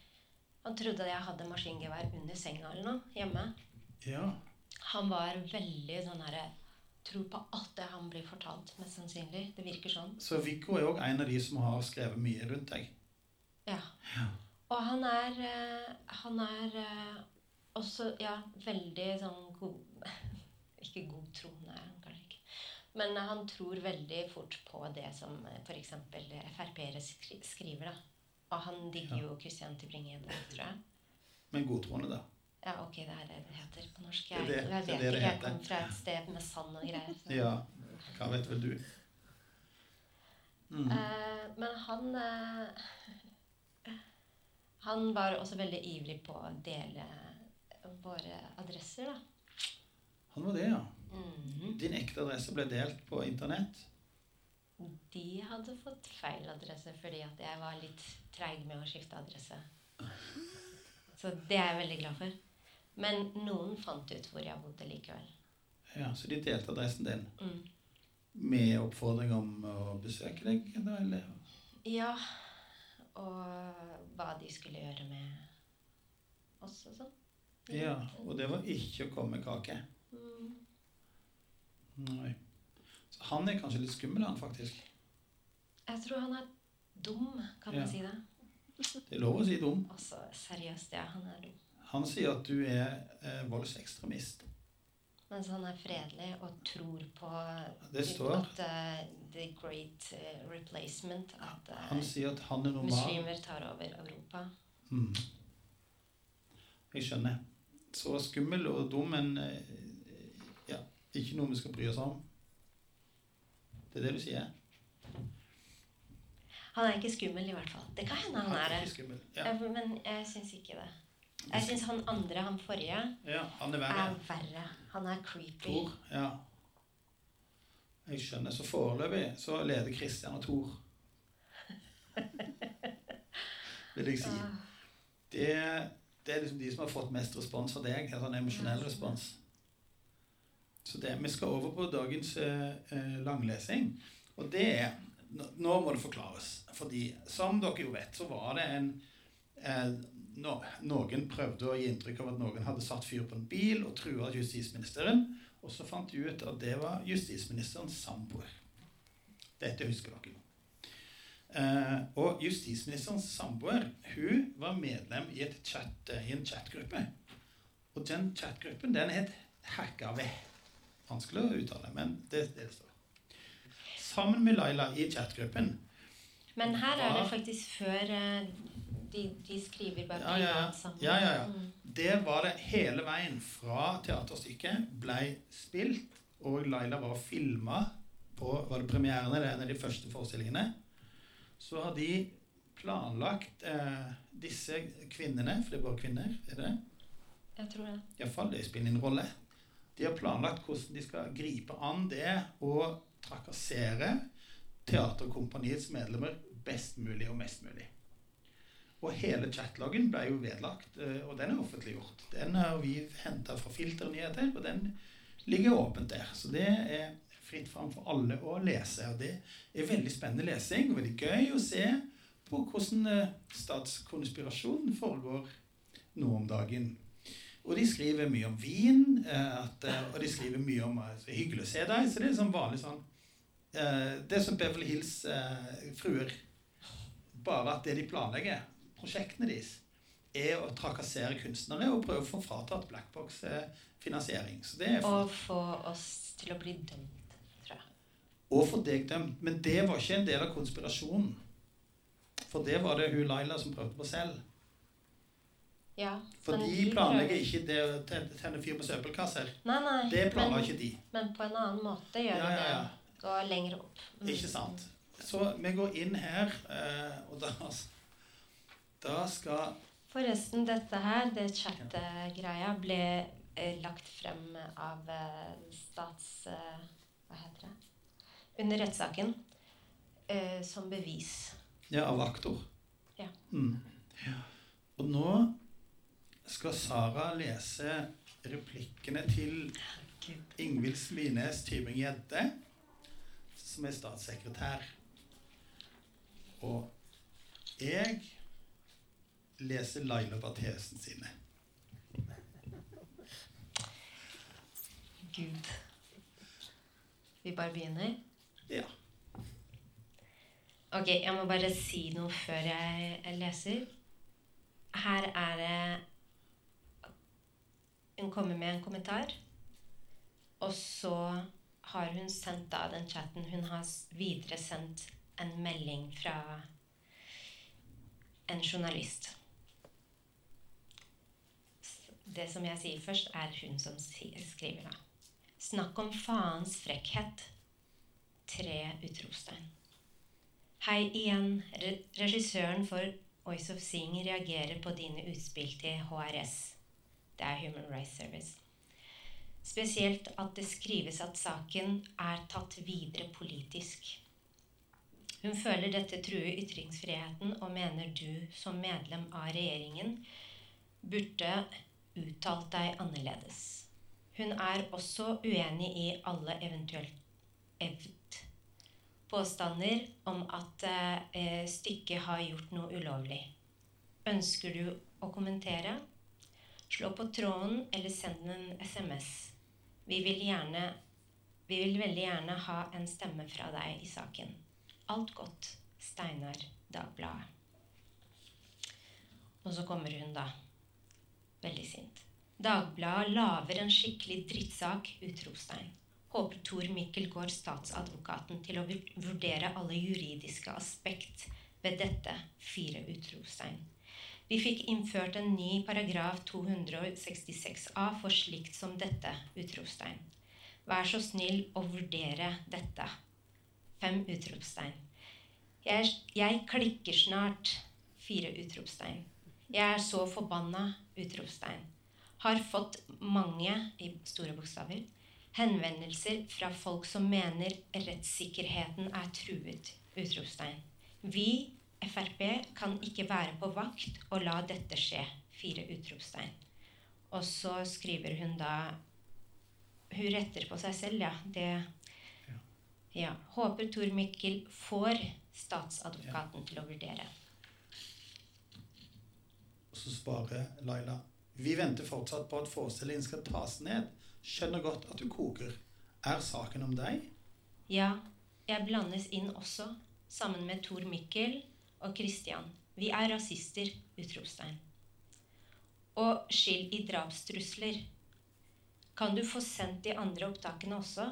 han trodde jeg hadde maskingevær under senga eller noe hjemme.
Ja.
Han var veldig sånn herre Tror på alt det han blir fortalt, mest sannsynlig. Det virker sånn.
Så Viggo er òg en av de som har skrevet mye rundt deg.
Ja.
Ja.
Og han er eh, Han er eh, også, ja, veldig sånn god [laughs] Ikke god tro, nei, han kanskje ikke. Men han tror veldig fort på det som f.eks. Frp-ere skriver, da. Og han digger jo Christian Tybring-Gjedde, tror jeg.
Men godtroende, da.
Ja, ok, det er det det heter på norsk. Jeg,
det-
jeg
det
vet
det det
ikke, jeg kom fra et sted med sand og greier. så- [laughs]
Ja. Hva vet vel du? Mm.
Eh, men han eh, Han var også veldig ivrig på å dele våre adresser, da.
Han var det, ja.
Mhm.
Din ekte adresse ble delt på internett.
De hadde fått feil adresse fordi at jeg var litt treig med å skifte adresse. Så det er jeg veldig glad for. Men noen fant ut hvor jeg bodde likevel.
Ja, Så de delte adressen din
Mm.
med oppfordring om å besøke deg? Eller?
Ja, og hva de skulle gjøre med oss og sånn.
Ja, Og det var ikke å komme med kake?
Mm.
Nei. Så han er kanskje litt skummel, han faktisk.
Jeg tror han er dum, kan
Ja.
man si det?
Det er lov å si dum.
Altså, seriøst, ja, han er dum.
Han sier at du er eh, voldsekstremist.
Mens han er fredelig og tror på
Det står.
at uh, the great eh, replacement At uh,
Han sier at han er normal.
muslimer tar over Europa.
Mm. Jeg skjønner. Så skummel og dum, men ikke noe vi skal bry oss om. Det er det du sier?
Han er ikke skummel, i hvert fall. Det kan hende han er
ikke
det.
Ja.
Men jeg syns ikke det. Jeg syns han andre, han forrige,
ja, han er
er
verre.
verre. Han er creepy.
Tor. Ja. Jeg skjønner. Så foreløpig så leder Kristian og Tor. [laughs] Vil jeg si.
Ah,
Det, det er liksom de som har fått mest respons av deg. En sånn emosjonell respons. Så det, Vi skal over på dagens eh, eh, langlesing. Og det er nå, må det forklares. Fordi som dere jo vet, så var det en eh, nå, Noen prøvde å gi inntrykk av at noen hadde satt fyr på en bil og trua justisministeren. Og så fant de ut at det var justisministerens samboer. Dette husker dere. Eh, og justisministerens samboer hun var medlem i, chat, eh, i en chatgruppe. Og den chatgruppen den het Hackave. Vanskelig å uttale, men det, det står. Sammen med Laila i chatgruppen
Men her er det faktisk før eh, de, de skriver bare
Ja, ja, ja.
sammen.
Ja, ja, ja.
Mm.
Det var det hele veien fra teaterstykket ble spilt, og Laila var filma på var det premieren eller en av de første forestillingene. Så har de planlagt eh, disse kvinnene, for det er bare kvinner, er det det?
Jeg tror det.
Iallfall det spiller en rolle. De har planlagt hvordan de skal gripe an det og trakassere teaterkompaniets medlemmer best mulig og mest mulig. Og hele chatloggen ble jo vedlagt, eh, og den er offentliggjort. Den har vi henta fra Filternyheter, og den ligger åpent der. Så det er fritt fram for alle å lese. Og det er veldig spennende lesing og veldig gøy å se på hvordan eh, statskonspirasjonen foregår nå om dagen. Og de skriver mye om vin, eh, at, og de skriver mye om er hyggelig å se deg. Så det er sånn vanlig sånn Det er som Beverly Hills fruer. Bare at det de planlegger, prosjektene deres er å trakassere kunstnere og prøve å få fratatt Blackbox-finansiering.
Og få oss til å bli dømt, tror jeg.
Og få deg dømt. Men det var ikke en del av konspirasjonen. For det var det hun Laila som prøvde på selv.
Ja,
For de planlegger prøver... ikke det å tenne fyr på søppelkasser.
Nei, nei,
det planla ikke de.
Men på en annen måte gjør ja, ja, ja. det. Gå lenger opp.
Mm. Ikke sant. Så vi går inn her, eh, og da da skal
Forresten, dette her, det chat-greia, ble eh, lagt frem av eh, stats... Hva heter det? Under rettssaken. Som bevis.
Ja, av aktor.
Ja.
Mm. ja. Og nå skal Sara lese replikkene til Ingvild Svines Tybring-Gjedde, som er statssekretær. Og jeg leser Laila Barthesen sine.
Gud. Vi bare begynner?
Ja.
Ok, jeg må bare si noe før jeg leser. Her er det Hun kommer med en kommentar. Og så har hun sendt av den chatten Hun har videre sendt en melding fra en journalist det som jeg sier først, er hun som skriver da. Snakk om faens frekkhet. Tre utropstegn. Hei igjen. regissøren for Voice of Sing reagerer på dine utspill til HRS. Det er Human Rights Service. Spesielt at det skrives at saken er tatt videre politisk. Hun føler dette truer ytringsfriheten og mener du som medlem av regjeringen burde uttalt deg annerledes. Hun er også uenig i alle eventuelt påstander om at eh, stykket har gjort noe ulovlig. Ønsker du å kommentere? Slå på tråden eller send en SMS. Vi vil, gjerne, vi vil veldig gjerne ha en stemme fra deg i saken. Alt godt. Steinar Dagbladet. Og så kommer hun, da. Veldig sint. Dagbladet lager en skikkelig drittsak! utropstegn. Håper Tor Mikkel går statsadvokaten til å vurdere alle juridiske aspekt ved dette. Fire utropstegn. Vi fikk innført en ny paragraf 266a for slikt som dette! utropstegn. Vær så snill å vurdere dette. Fem utropstegn. Jeg, jeg klikker snart! Fire utropstegn. Jeg er så forbanna! Utropstegn. Har fått mange, i store bokstaver, henvendelser fra folk som mener rettssikkerheten er truet! Utropstegn. Vi, Frp, kan ikke være på vakt og la dette skje! Fire utropstegn. Og så skriver hun da Hun retter på seg selv, ja. Det ja. Håper Tor Mikkel får statsadvokaten til å vurdere Og
så svarer Laila Vi venter fortsatt på at forestillingen skal tas ned. Skjønner godt at du koker. Er saken om deg?
Ja. Jeg blandes inn også, sammen med Tor Mikkel og Christian. Vi er rasister! Utropstegn. Og skill i drapstrusler. Kan du få sendt de andre opptakene også?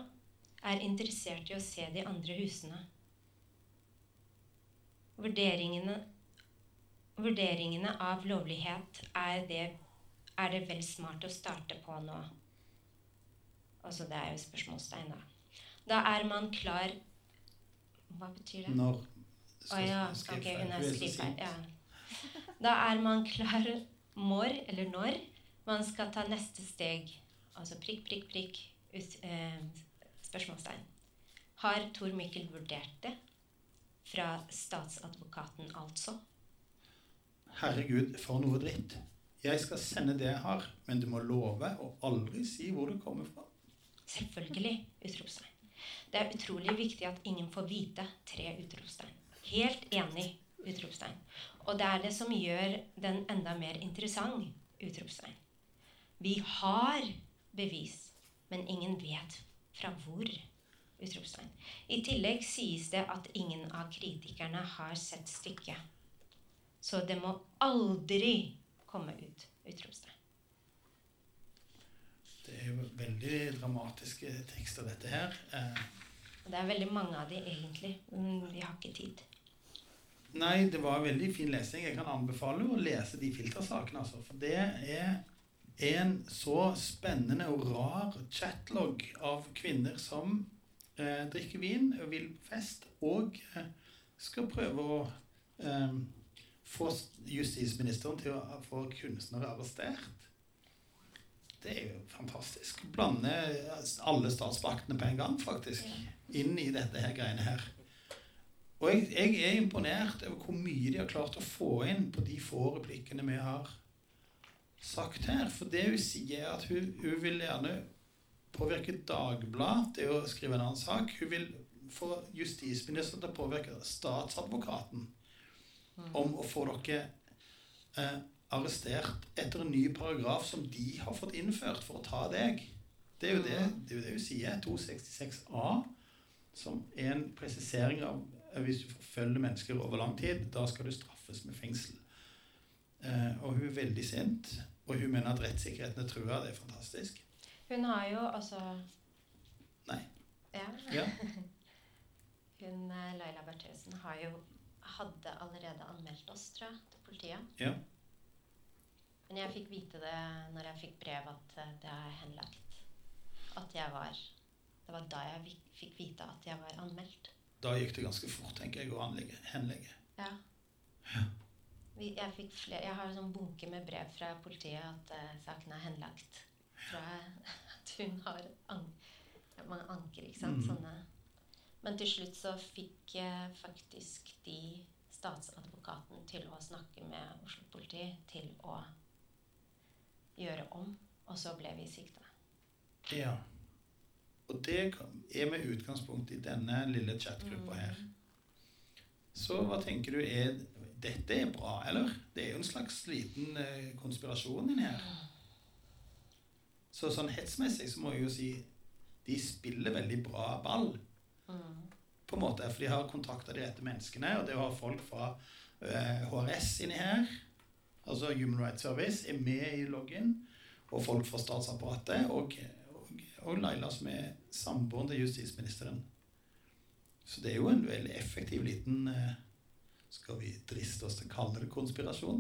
Er interessert i å se de andre husene. Vurderingene vurderingene av lovlighet er det, er det vel smart å starte på nå? Altså, det er jo spørsmålstegn, da. Da er man klar Hva betyr det?
Når
Å oh, ja. Ok, hun er skrivefeil. Ja. Da er man klar når, eller når, man skal ta neste steg. Altså prikk, prikk, prikk, ut, eh, spørsmålstegn. Har Tor Mikkel vurdert det? Fra statsadvokaten, altså.
Herregud, for noe dritt. Jeg skal sende det jeg har, men du må love å aldri si hvor det kommer fra.
Selvfølgelig! Utropstegn. Det er utrolig viktig at ingen får vite. Tre utropstegn. Helt enig! Utropstegn. Og det er det som gjør den enda mer interessant. Utropstegn. Vi har bevis, men ingen vet fra hvor. Utropstegn. I tillegg sies det at ingen av kritikerne har sett stykket. Så det må aldri komme ut. Utropstegn.
Det er jo veldig dramatiske tekster, dette her. Eh,
det er veldig mange av de egentlig. men Vi har ikke tid.
Nei, det var veldig fin lesing. Jeg kan anbefale å lese de filtersakene, altså. For det er en så spennende og rar chatlog av kvinner som eh, drikker vin og vil på fest, og eh, skal prøve å eh, få justisministeren til å få kunstnere arrestert. Det er jo fantastisk. Blande alle statsmaktene på en gang, faktisk, inn i dette her greiene her. Og jeg, jeg er imponert over hvor mye de har klart å få inn på de få replikkene vi har sagt her. For det hun sier, er at hun, hun vil gjerne påvirke Dagbladet til å skrive en annen sak. Hun vil få justisministeren til å påvirke statsadvokaten om å få dere eh, arrestert etter en ny paragraf som de har fått innført for å ta deg. Det er jo det, det, er jo det hun sier. 266a, som er en presisering av hvis du forfølger mennesker over lang tid, da skal du straffes med fengsel. Eh, og hun er veldig sint, og hun mener at rettssikkerheten er trua. Det er fantastisk.
Hun har jo altså
Nei.
Ja.
Ja. [laughs]
Hun eh, Laila Bertheussen har jo hadde allerede anmeldt oss, tror jeg, til politiet.
Ja.
Men jeg fikk vite det når jeg fikk brev at eh, det er henlagt. At jeg var Det var da jeg fikk vite at jeg var anmeldt.
Da gikk det ganske fort, tenker jeg, å anlegge, henlegge.
Ja. Jeg, fikk flere, jeg har en sånn bunke med brev fra politiet at uh, saken er henlagt. Fra at hun har an, Man anker, ikke sant.
Mm.
Sånne. Men til slutt så fikk uh, faktisk de statsadvokaten til å snakke med Oslo politi til å gjøre om. Og så ble vi sikta.
Ja. Og det er med utgangspunkt i denne lille chatgruppa her. Så hva tenker du er Dette er bra, eller? Det er jo en slags liten eh, konspirasjon inni her. Så sånn hetsmessig så må jeg jo si de spiller veldig bra ball.
Mm.
På en måte, For de har kontakta de rette menneskene, og det å ha folk fra eh, HRS inni her, altså Human Rights Service, er med i loggen, og folk fra statsapparatet, og, og, Laila som er samboeren til justisministeren. Så det er jo en veldig effektiv liten eh, Skal vi driste oss til å kalle det konspirasjon?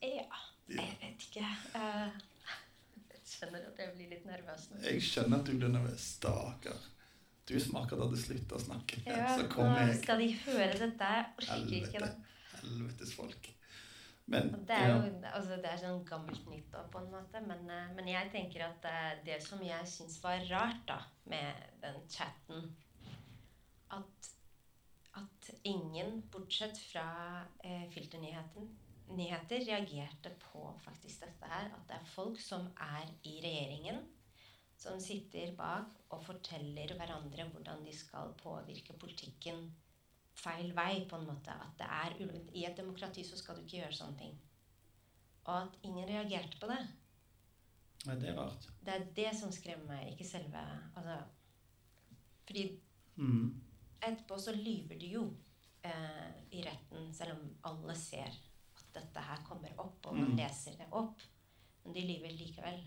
Ja, jeg vet ikke. Eh, [laughs] jeg skjønner at jeg blir litt nervøs nå.
Jeg skjønner at du blir nervøs. Stakkar. Du som akkurat hadde slutta å snakke.
Ja,
så
nå
jeg.
skal de høre dette. Jeg orker ikke det.
Helvetes folk. Men
Det er jo altså det er sånn gammelt nytt òg, på en måte. Men, eh, men jeg tenker at eh, det som jeg syns var rart da, med den chatten At, at ingen, bortsett fra eh, filternyheter, reagerte på faktisk dette her. At det er folk som er i regjeringen, som sitter bak og forteller hverandre hvordan de skal påvirke politikken feil vei, på en måte. At det er I et demokrati så skal du ikke gjøre sånne ting. Og at ingen reagerte på det.
Nei, det er rart.
Det er det som skremmer meg, ikke selve Altså Fordi
Mm.
etterpå så lyver du jo eh, i retten, selv om alle ser at dette her kommer opp, og man
Mm.
leser det opp. Men de lyver likevel.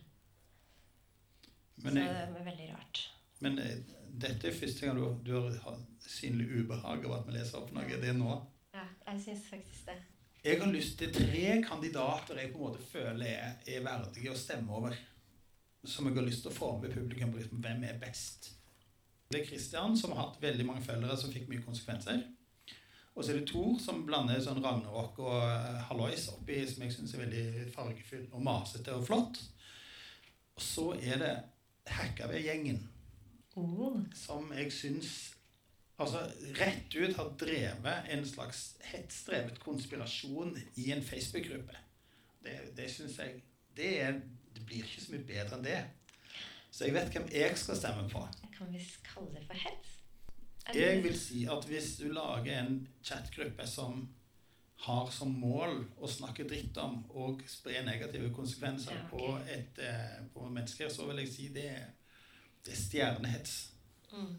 Men,
så
jeg,
det er veldig rart.
men eh, dette er første gang du, du har synlig ubehag av at vi leser opp noe. Det er nå.
Ja, jeg syns faktisk det.
Jeg har lyst til tre kandidater jeg på en måte føler er, er verdige å stemme over. Som jeg har lyst til å få med publikum på liksom, hvem er best. Det er Christian, som har hatt veldig mange følgere som fikk mye konsekvenser. Og så er det Thor, som blander sånn Ragnarok og uh, Hallois oppi, som jeg syns er veldig fargefull og masete og flott. Og så er det Hackaved-gjengen,
Oh.
som jeg syns altså rett ut har drevet en slags hetsdrevet konspirasjon i en Facebook-gruppe. Det, det syns jeg det, er, det blir ikke så mye bedre enn det. Så jeg vet hvem jeg skal stemme på.
Kan vi kalle det for hets?
Jeg vil si at hvis du lager en chatgruppe som har som mål å snakke dritt om og spre negative konsekvenser
Ja, okay.
på, et, eh, på mennesker, så vil jeg si det, det er stjernehets.
Mm.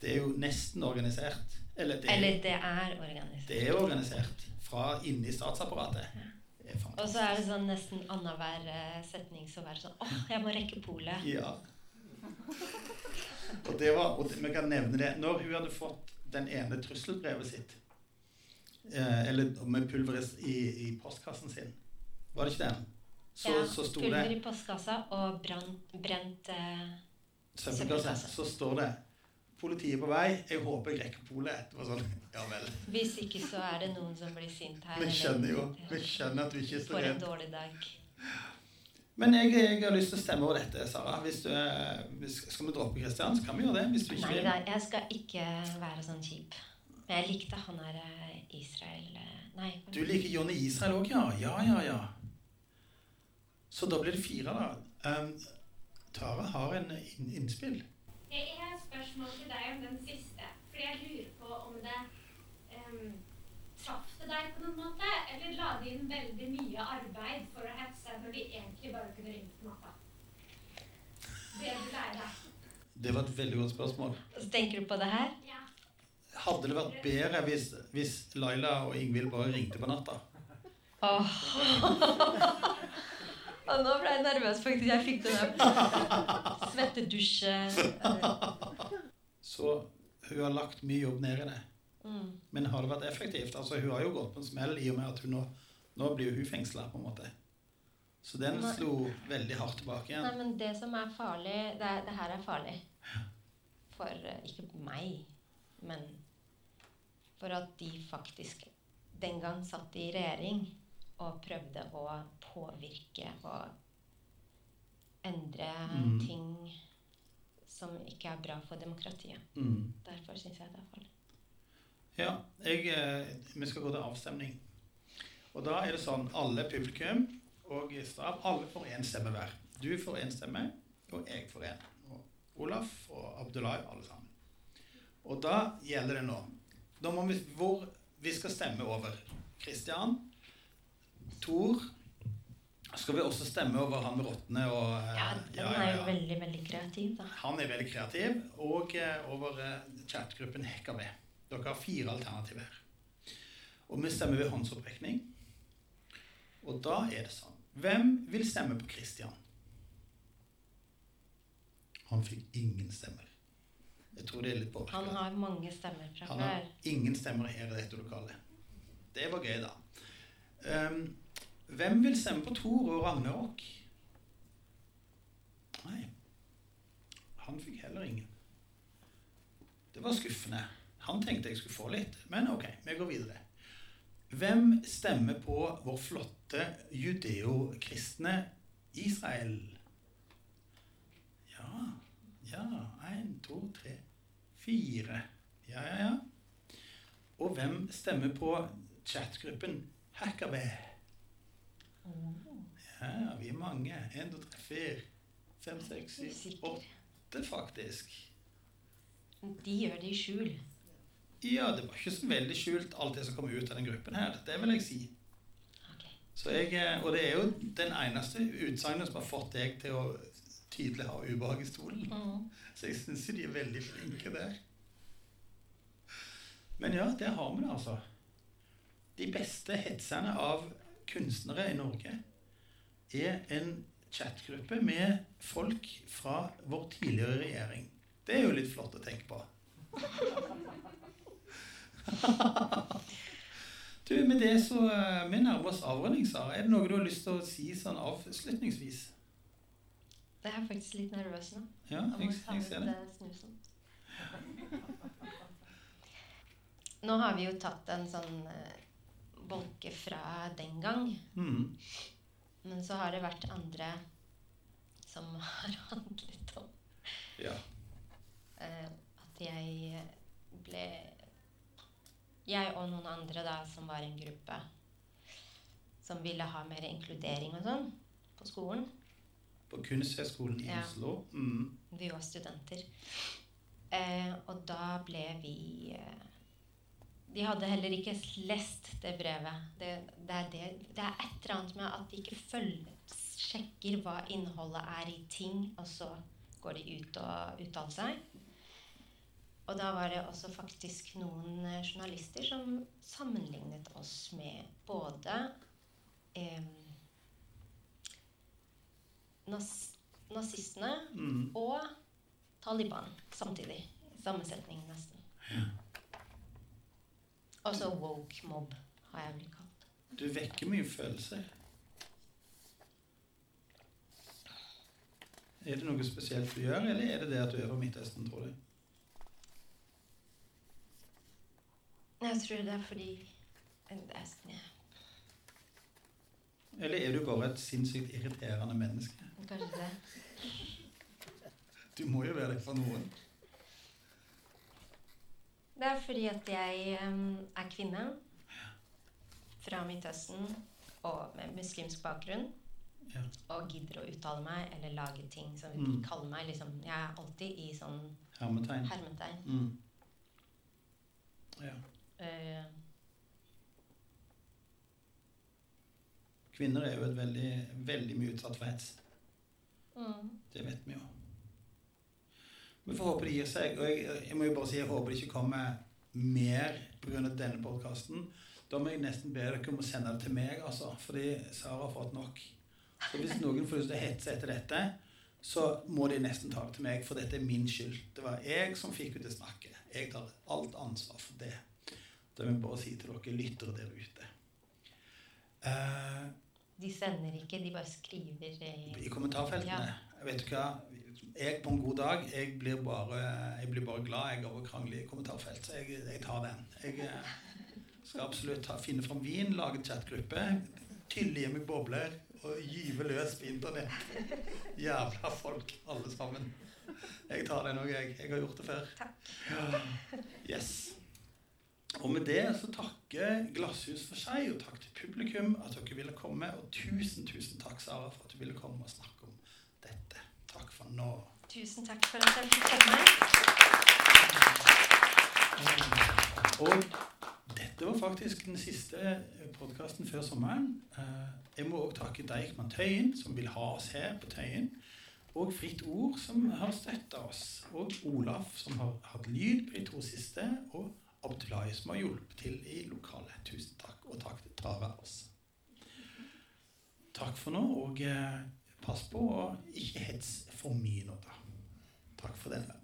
Det er jo nesten organisert. Eller det,
Eller det er organisert.
det er organisert fra inni statsapparatet. Er
Og så er det sånn nesten annenhver eh, setning så være sånn Åh, jeg må rekke polet.
Ja. Og det var, og vi kan nevne det Når hun hadde fått den ene trusselbrevet sitt eh, Eller med pulveris i, i postkassen sin Var det ikke den? Så,
ja,
så sto det
i postkassa og brant, brent eh,
søppelkasse. Så står det 'Politiet på vei. Jeg håper jeg rekker polet'. Det var sånn, [laughs] ja vel.
Hvis ikke så er det noen som blir sint her.
Vi skjønner jo vi skjønner at du ikke er så
For en dårlig dag.
Men jeg, jeg har lyst til å stemme over dette, Sara. Hvis du, hvis, skal vi droppe Kristian, så kan vi gjøre det. Hvis du ikke
Nei da, jeg skal ikke være sånn kjip. Men jeg likte han der eh, Israel eh, Nei.
Du liker Jonny Israel òg, ja? Ja, ja, ja. Så da blir det fire, da. Um, Tara har en inn innspill.
Jeg har et spørsmål til deg om den siste. Fordi jeg lurer på om det um, traff det deg på noen måte, eller la det inn veldig mye arbeid for å hetse når de egentlig bare kunne ringt på natta? Det du lærer deg.
Det var et veldig godt spørsmål.
Så tenker du på det her?
Ja.
Hadde det vært bedre hvis, hvis Laila og Ingvild bare ringte på natta?
Åh. [laughs] Og nå ble jeg nervøs, faktisk. Jeg fikk den der svettedusje...
Så hun har lagt mye jobb ned i det.
Mm.
Men har det vært effektivt? Altså, hun har jo gått på en smell i og med at hun nå, nå blir hun fengsla, på en måte. Så den slo veldig hardt tilbake igjen.
Nei, men det som er farlig Det, er, det her er farlig. For eh, ikke meg, men for at de faktisk den gang satt i regjering og prøvde å påvirke og endre
Mm.
ting som ikke er bra for demokratiet.
Mm.
Derfor syns jeg det er farlig.
Ja, jeg, eh, vi skal gå til avstemning. Og da er det sånn alle publikum og Stav, alle får én stemme hver. Du får én stemme, og jeg får én. Og Olaf og Abdullah, alle sammen. Og da gjelder det nå Da må vi hvor vi skal stemme over Kristian, Tor Skal vi også stemme over han med rottene og eh,
Ja, den er jo veldig, veldig kreativ, da.
han er veldig kreativ. Og eh, over eh, chatgruppen HKB. Dere har fire alternativer. Og vi stemmer ved håndsopprekning. Og da er det sånn Hvem vil stemme på Christian? Han fikk ingen stemmer. Jeg tror det er litt
Han har mange stemmer fra
Han har
før.
ingen stemmer her i dette lokalet. Det var gøy, da. Ehm, hvem vil stemme på Thor og Ragnarok? Nei. Han fikk heller ingen. Det var skuffende. Han tenkte jeg skulle få litt, men ok, vi går videre. Hvem stemmer på vår flotte judeo-kristne Israel? Ja, ja, én, to, tre, fire. Ja, ja, ja. Og hvem stemmer på chatgruppen Hackabe? Ja, vi er mange. Én, to, tre, fire, fem, seks, syv, åtte, faktisk.
De gjør det i skjul.
Ja, det var ikke så veldig skjult alt det som kom ut av den gruppen her. Det vil jeg si.
Ok.
Så jeg, eh, og det er jo den eneste utsagnet som har fått deg til å tydelig ha ubehag i stolen.
Mm.
Så jeg syns de er veldig flinke der. Men ja, der har vi det, altså. De beste hetserne av kunstnere i Norge er en chatgruppe med folk fra vår tidligere regjering. Det er jo litt flott å tenke på. [laughs] Du, Med det så eh, vi nærmer oss avrunding, Sara. Er det noe du har lyst til å si sånn avslutningsvis?
Det er faktisk litt nervøs nå.
Ja,
Jeg
jeg, jeg ser det.
eh, snusen. [laughs] Nå har vi jo tatt en sånn eh, bolke fra den gang.
Mm.
Men så har det vært andre som [laughs] har handlet om
Ja.
uh, at jeg ble Jeg og noen andre da, som var en gruppe som ville ha mer inkludering og sånn på skolen.
På Kunsthøgskolen i
Ja.
Oslo. Mm.
Vi var studenter. Uh, og da ble vi eh, De hadde heller ikke lest det brevet. Det, det, er det, det er et eller annet med at de ikke følger, sjekker hva innholdet er i ting, og så går de ut og uttaler seg. Og da var det også faktisk noen eh, journalister som sammenlignet oss med både eh, naz nazistene
Mm.
og Taliban samtidig. Samme setning, nesten. Og så woke mob, har jeg blitt kalt.
Du vekker mye følelser. Er det noe spesielt du gjør, eller er det det at du er fra Midtøsten, tror du?
Jeg tror det er fordi ja,
Eller er du bare et sinnssykt irriterende menneske?
Kanskje det.
Du må jo være det for noen.
Det er fordi at jeg um, er kvinne fra Midtøsten og med muslimsk bakgrunn.
Ja.
Og gidder å uttale meg eller lage ting som
Mm.
kaller meg liksom Jeg er alltid i sånn
Hermetegn.
hermetegn.
Mm. Ja.
Uh,
Kvinner er jo et veldig, veldig mye utsatt for hets.
mm.
Det vet vi jo. Vi får håpe det gir seg. Og jeg, jeg må jo bare si jeg håper det ikke kommer mer pga. denne podkasten. Da må jeg nesten be dere om å sende det til meg, altså. Fordi Sara har fått nok. Så hvis noen får lyst til å hetse etter dette, så må de nesten ta det til meg, for dette er min skyld. Det var jeg som fikk henne til å snakke. Jeg tar alt ansvar for det. Det vil jeg bare si til dere lyttere der ute. Uh,
De sender ikke, de bare skriver i
i kommentarfeltene.
Ja.
Vet du hva? Jeg på en god dag jeg blir bare, jeg blir bare glad jeg over å krangle i kommentarfelt. Så jeg, jeg tar den. Jeg eh, skal absolutt ta, finne fram vin, lage chatgruppe, tylle i meg bobler og gyve løs på internett. Jævla folk, alle sammen. Jeg tar den òg, jeg. Jeg har gjort det før.
Takk.
Yes. Og med det så takker Glasshus for seg, og takk til publikum at dere ville komme. Og tusen, tusen takk, Sara, for at du ville komme og snakke for nå.
Tusen takk for at jeg fikk komme.
Og dette var faktisk den siste podkasten før sommeren. Eh, Jeg må òg takke Deichman Tøyen, som vil ha oss her på Tøyen. Og Fritt Ord, som har støtta oss. Og Olaf, som har hatt lyd på de to siste. Og Abdullahi, som har hjulpet til i lokalet. Tusen takk. Og takk til Tara også. Takk for nå, og eh, pass på å ikke hets for mye nå, da. Takk for denne.